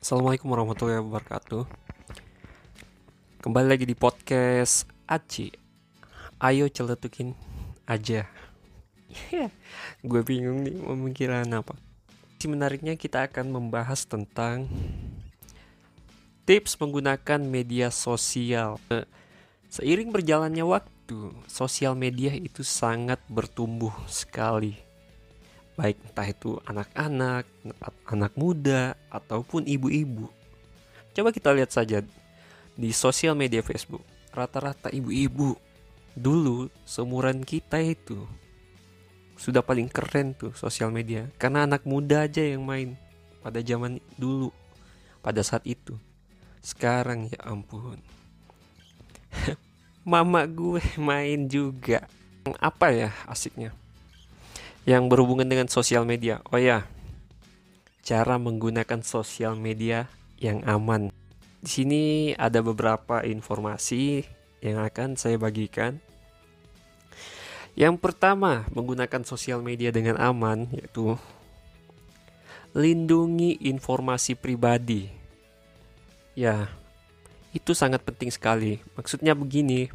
Assalamualaikum warahmatullahi wabarakatuh. Kembali lagi di podcast Aci. Ayo celetukin aja. Gue bingung nih pemikiran apa. Si menariknya kita akan membahas tentang Tips menggunakan media sosial. Seiring berjalannya waktu Sosial media itu sangat bertumbuh sekali baik entah itu anak-anak, anak muda, ataupun ibu-ibu. Coba kita lihat saja di sosial media Facebook, rata-rata ibu-ibu dulu seumuran kita itu sudah paling keren tuh sosial media. Karena anak muda aja yang main pada zaman dulu pada saat itu. Sekarang ya ampun. Mama gue main juga. Apa ya asiknya yang berhubungan dengan sosial media. Oh ya, cara menggunakan sosial media yang aman. Di sini ada beberapa informasi yang akan saya bagikan. Yang pertama, menggunakan sosial media dengan aman yaitu lindungi informasi pribadi. Ya, itu sangat penting sekali. Maksudnya begini,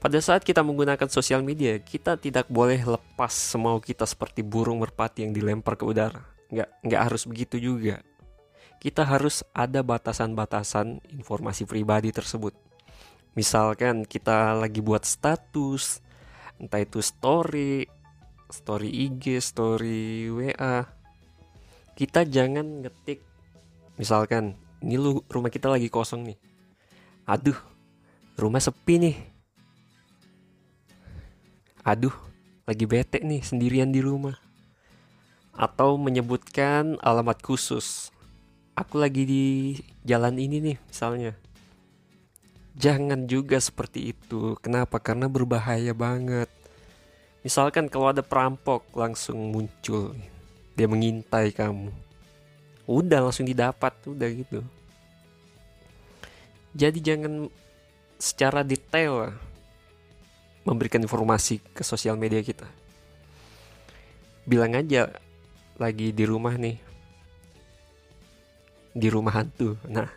pada saat kita menggunakan sosial media, kita tidak boleh lepas semau kita seperti burung merpati yang dilempar ke udara. Nggak, nggak harus begitu juga. Kita harus ada batasan-batasan informasi pribadi tersebut. Misalkan kita lagi buat status, entah itu story, story IG, story WA. Kita jangan ngetik, misalkan, ini lu rumah kita lagi kosong nih. Aduh, rumah sepi nih aduh lagi bete nih sendirian di rumah. Atau menyebutkan alamat khusus. Aku lagi di jalan ini nih misalnya. Jangan juga seperti itu. Kenapa? Karena berbahaya banget. Misalkan kalau ada perampok langsung muncul. Dia mengintai kamu. Udah langsung didapat. Udah gitu. Jadi jangan secara detail memberikan informasi ke sosial media kita. Bilang aja lagi di rumah nih, di rumah hantu. Nah,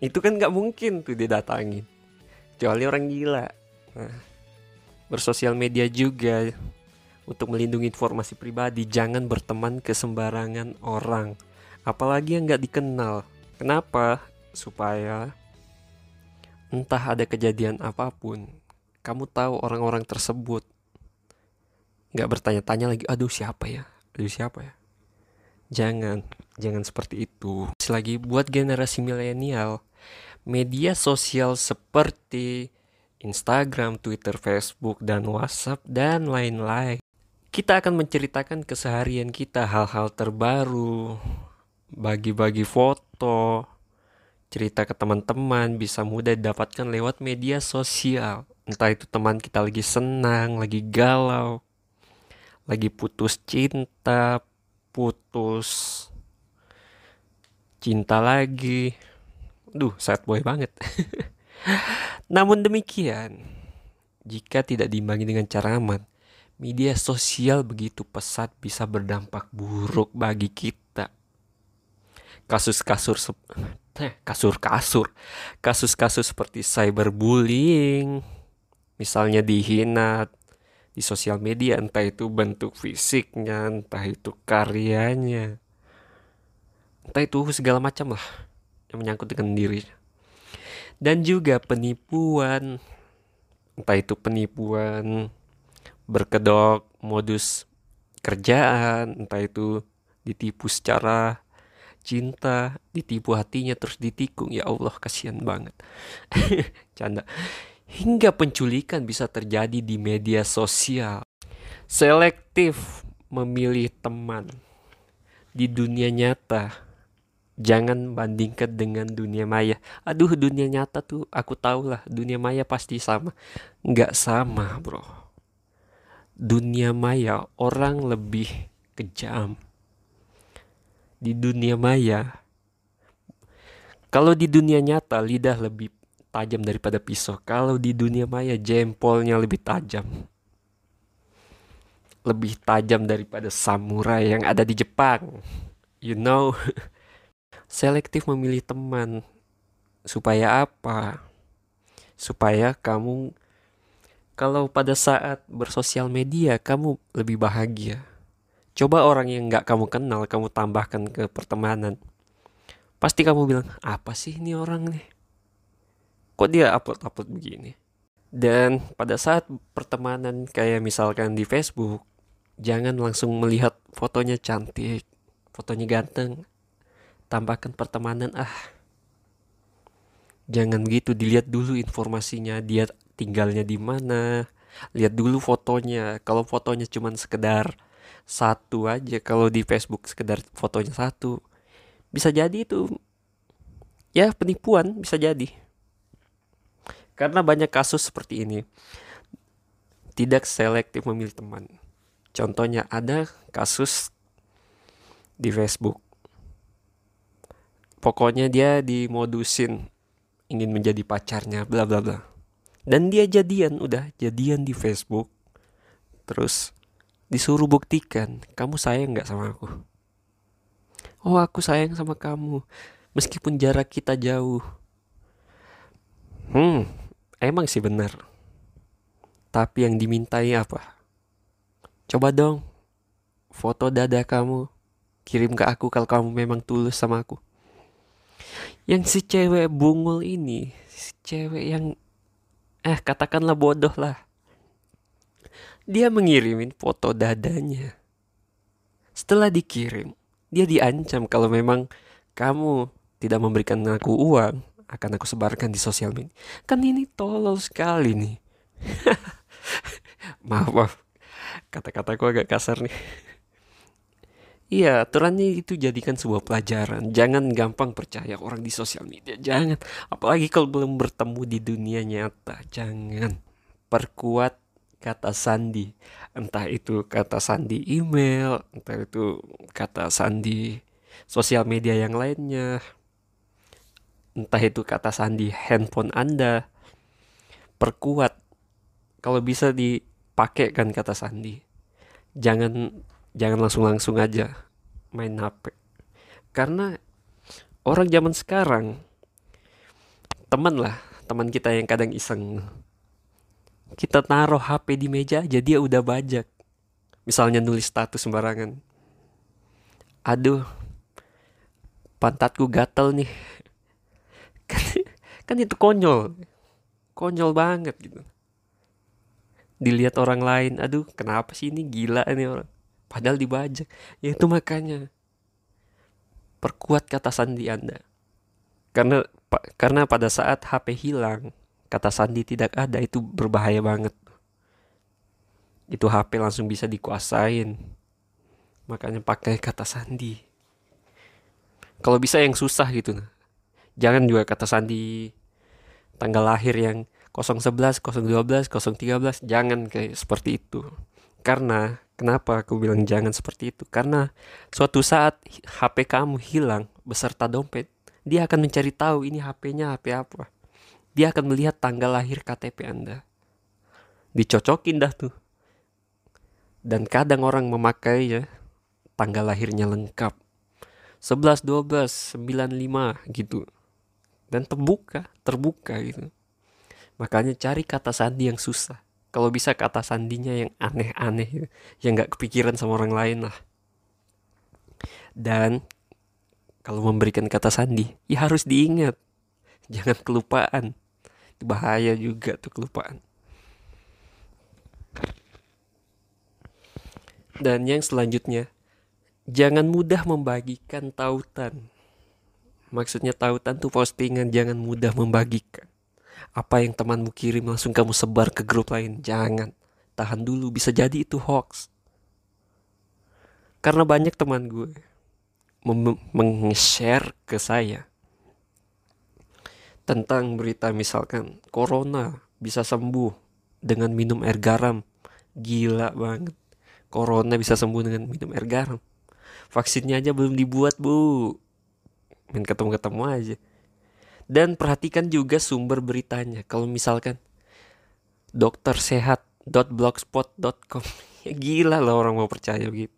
itu kan nggak mungkin tuh didatangin, kecuali orang gila. Nah, bersosial media juga untuk melindungi informasi pribadi, jangan berteman ke sembarangan orang, apalagi yang nggak dikenal. Kenapa? Supaya entah ada kejadian apa pun, kamu tahu orang-orang tersebut nggak bertanya-tanya lagi aduh siapa ya? Aduh siapa ya? Jangan jangan seperti itu. Lagi buat generasi milenial media sosial seperti Instagram, Twitter, Facebook, dan WhatsApp, dan lain-lain. Kita akan menceritakan keseharian kita, hal-hal terbaru, bagi-bagi foto, cerita ke teman-teman, bisa mudah didapatkan lewat media sosial entah itu teman kita lagi senang, lagi galau, lagi putus cinta, putus cinta lagi. Duh, sad boy banget. Namun demikian, jika tidak diimbangi dengan cara aman, media sosial begitu pesat bisa berdampak buruk bagi kita. Kasus-kasus eh, kasur-kasur, kasus-kasus seperti cyberbullying, misalnya dihina di sosial media entah itu bentuk fisiknya entah itu karyanya entah itu segala macam lah yang menyangkut dengan diri dan juga penipuan entah itu penipuan berkedok modus kerjaan entah itu ditipu secara cinta ditipu hatinya terus ditikung. Ya Allah kasihan banget. Canda hingga penculikan bisa terjadi di media sosial. Selektif memilih teman di dunia nyata. Jangan bandingkan dengan dunia maya. Aduh, dunia nyata tuh aku tahu lah, dunia maya pasti sama. Nggak sama, bro. Dunia maya orang lebih kejam. Di dunia maya, kalau di dunia nyata lidah lebih tajam daripada pisau. Kalau di dunia maya jempolnya lebih tajam. Lebih tajam daripada samurai yang ada di Jepang. You know. selektif memilih teman supaya apa supaya kamu kalau pada saat bersosial media kamu lebih bahagia coba orang yang nggak kamu kenal kamu tambahkan ke pertemanan pasti kamu bilang apa sih ini orang nih kok dia upload upload begini? Dan pada saat pertemanan kayak misalkan di Facebook jangan langsung melihat fotonya cantik fotonya ganteng. Tambahkan pertemanan ah. Jangan gitu dilihat dulu informasinya dia tinggalnya di mana. Lihat dulu fotonya. Kalau fotonya cuma sekedar satu aja kalau di Facebook sekedar fotonya satu bisa jadi itu ya penipuan bisa jadi karena banyak kasus seperti ini tidak selektif memilih teman. Contohnya ada kasus di Facebook. Pokoknya dia dimodusin ingin menjadi pacarnya bla bla bla. Dan dia jadian udah jadian di Facebook. Terus disuruh buktikan kamu sayang nggak sama aku? Oh aku sayang sama kamu meskipun jarak kita jauh. Hmm emang sih benar. Tapi yang dimintai apa? Coba dong foto dada kamu. Kirim ke aku kalau kamu memang tulus sama aku. Yang si cewek bungul ini si cewek yang eh katakanlah bodoh lah. Dia mengirimin foto dadanya. Setelah dikirim dia diancam kalau memang kamu tidak memberikan aku uang akan aku sebarkan di sosial media kan ini tolol sekali nih maaf maaf kata-kataku agak kasar nih Iya, aturannya itu jadikan sebuah pelajaran. Jangan gampang percaya orang di sosial media. Jangan. Apalagi kalau belum bertemu di dunia nyata. Jangan. Perkuat kata sandi. Entah itu kata sandi email, entah itu kata sandi sosial media yang lainnya. Entah itu kata sandi handphone Anda. Perkuat. Kalau bisa dipakai kan kata sandi. Jangan jangan langsung-langsung aja main HP karena orang zaman sekarang teman lah teman kita yang kadang iseng kita taruh HP di meja aja dia udah bajak misalnya nulis status sembarangan aduh pantatku gatel nih kan, kan itu konyol. Konyol banget gitu. Dilihat orang lain aduh kenapa sih ini gila ini orang? Padahal dibajak. Ya itu makanya. Perkuat kata sandi anda. Karena karena pada saat HP hilang kata sandi tidak ada itu berbahaya banget. Itu HP langsung bisa dikuasain. Makanya pakai kata sandi. Kalau bisa yang susah gitu jangan juga kata sandi tanggal lahir yang 011, 012, 013 jangan kayak seperti itu karena Kenapa aku bilang jangan seperti itu? Karena suatu saat HP kamu hilang beserta dompet, dia akan mencari tahu ini HP-nya HP apa. Dia akan melihat tanggal lahir KTP Anda. Dicocokin dah tuh. Dan kadang orang memakai ya tanggal lahirnya lengkap. 11, 12, 95 gitu. Dan terbuka, terbuka gitu. Makanya cari kata sandi yang susah. Kalau bisa kata sandinya yang aneh-aneh yang nggak kepikiran sama orang lain lah. Dan kalau memberikan kata sandi ya harus diingat. Jangan kelupaan. Bahaya juga tuh kelupaan. Dan yang selanjutnya jangan mudah membagikan tautan maksudnya tautan tuh postingan jangan mudah membagikan apa yang temanmu kirim langsung kamu sebar ke grup lain. Jangan. Tahan dulu, bisa jadi itu hoax. Karena banyak teman gue meng-share ke saya tentang berita misalkan corona bisa sembuh dengan minum air garam. Gila banget. Corona bisa sembuh dengan minum air garam. Vaksinnya aja belum dibuat, Bu. Main ketemu-ketemu aja. Dan perhatikan juga sumber beritanya. Kalau misalkan dokter sehat .blogspot.com gila lah orang mau percaya gitu.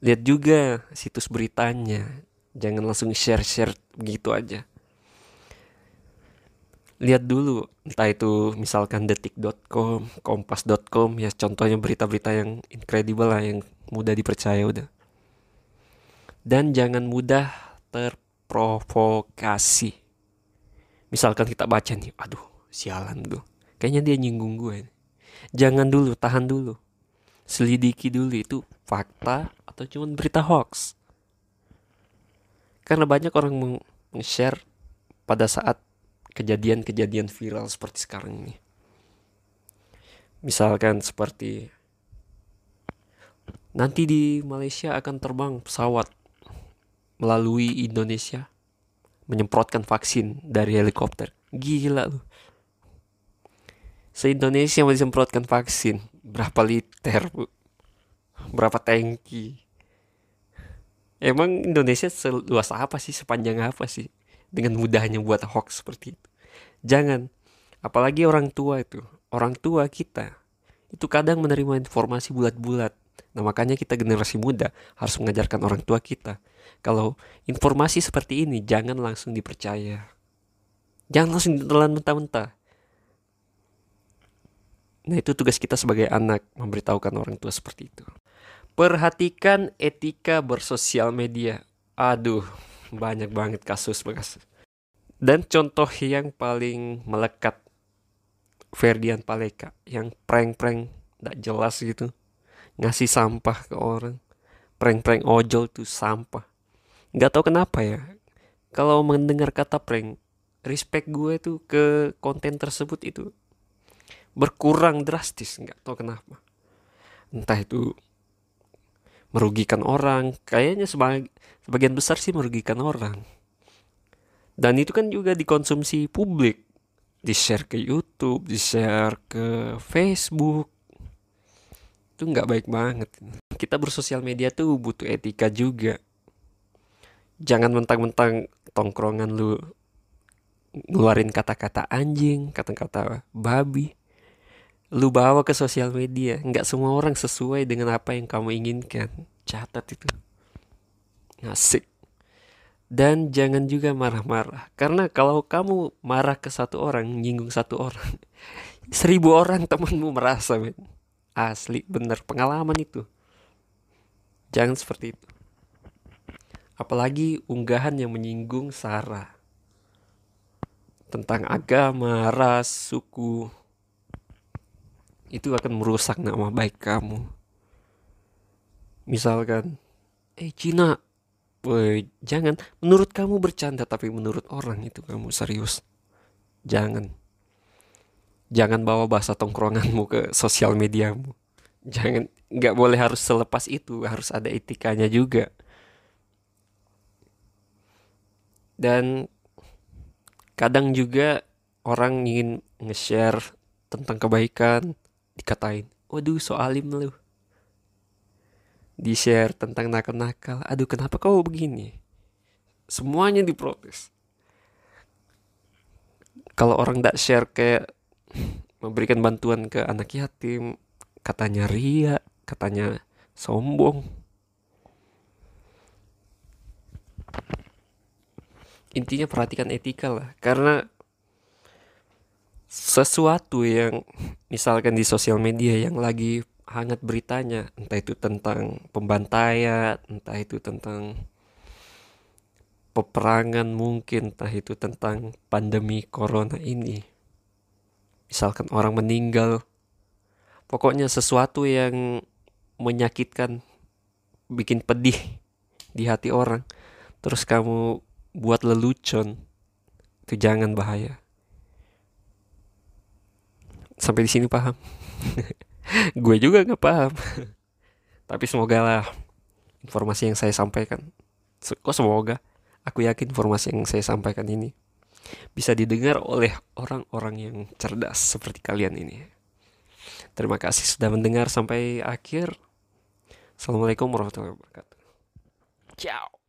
Lihat juga situs beritanya. jangan langsung share-share begitu aja lihat dulu entah itu misalkan detik.com, kompas.com ya contohnya berita-berita yang incredible lah yang mudah dipercaya udah. Dan jangan mudah terprovokasi. Misalkan kita baca nih, aduh sialan tuh. Kayaknya dia nyinggung gue. Jangan dulu, tahan dulu. Selidiki dulu itu fakta atau cuma berita hoax. Karena banyak orang meng-share pada saat kejadian-kejadian viral seperti sekarang ini. Misalkan seperti nanti di Malaysia akan terbang pesawat melalui Indonesia menyemprotkan vaksin dari helikopter. Gila lu. Se-Indonesia mau disemprotkan vaksin. Berapa liter, Bu? Berapa tangki? Emang Indonesia seluas apa sih? Sepanjang apa sih? dengan mudahnya buat hoax seperti itu. Jangan, apalagi orang tua itu, orang tua kita itu kadang menerima informasi bulat-bulat. Nah makanya kita generasi muda harus mengajarkan orang tua kita. Kalau informasi seperti ini jangan langsung dipercaya. Jangan langsung ditelan mentah-mentah. Nah itu tugas kita sebagai anak memberitahukan orang tua seperti itu. Perhatikan etika bersosial media. Aduh, banyak banget kasus bekas dan contoh yang paling melekat Ferdian Paleka yang prank-prank tidak jelas gitu ngasih sampah ke orang. Prank-prank ojol tuh sampah. Nggak tahu kenapa ya. Kalau mendengar kata prank respect gue tuh ke konten tersebut itu berkurang drastis. Nggak tahu kenapa. Entah itu merugikan orang. Kayaknya sebagian besar sih merugikan orang. Dan itu kan juga dikonsumsi publik. Di share ke YouTube di share ke Facebook itu nggak baik banget. Kita bersosial media tuh butuh etika juga. Jangan mentang-mentang tongkrongan lu ngeluarin kata-kata anjing kata-kata babi. Lu bawa ke sosial media nggak semua orang sesuai dengan apa yang kamu inginkan. Catat itu. Ngasik dan jangan juga marah-marah karena kalau kamu marah ke satu orang nyinggung satu orang seribu orang temanmu merasa men. Asli bener pengalaman itu jangan seperti itu apalagi unggahan yang menyinggung sara tentang agama ras suku itu akan merusak nama baik kamu. Misalkan, eh Cina, Woy, jangan. Menurut kamu bercanda, tapi menurut orang itu kamu serius. Jangan. Jangan bawa bahasa tongkronganmu ke sosial mediamu. Jangan, nggak boleh harus selepas itu, harus ada etikanya juga. Dan kadang juga orang ingin nge-share tentang kebaikan, dikatain waduh so alim lu di share tentang nakal-nakal aduh kenapa kau begini semuanya diprotes kalau orang tidak share kayak memberikan bantuan ke anak yatim. Katanya ria katanya sombong. Intinya perhatikan etika lah. Karena sesuatu yang misalkan di sosial media yang lagi hangat beritanya entah itu tentang pembantaian entah itu tentang peperangan mungkin entah itu tentang pandemi corona ini misalkan orang meninggal pokoknya sesuatu yang menyakitkan bikin pedih di hati orang terus kamu buat lelucon itu jangan bahaya. Sampai di sini paham? Gue juga nggak paham. Tapi semoga lah informasi yang saya sampaikan kok semoga? Aku yakin informasi yang saya sampaikan ini bisa didengar oleh orang-orang yang cerdas seperti kalian ini. Terima kasih sudah mendengar sampai akhir. Assalamualaikum warahmatullahi wabarakatuh. Ciao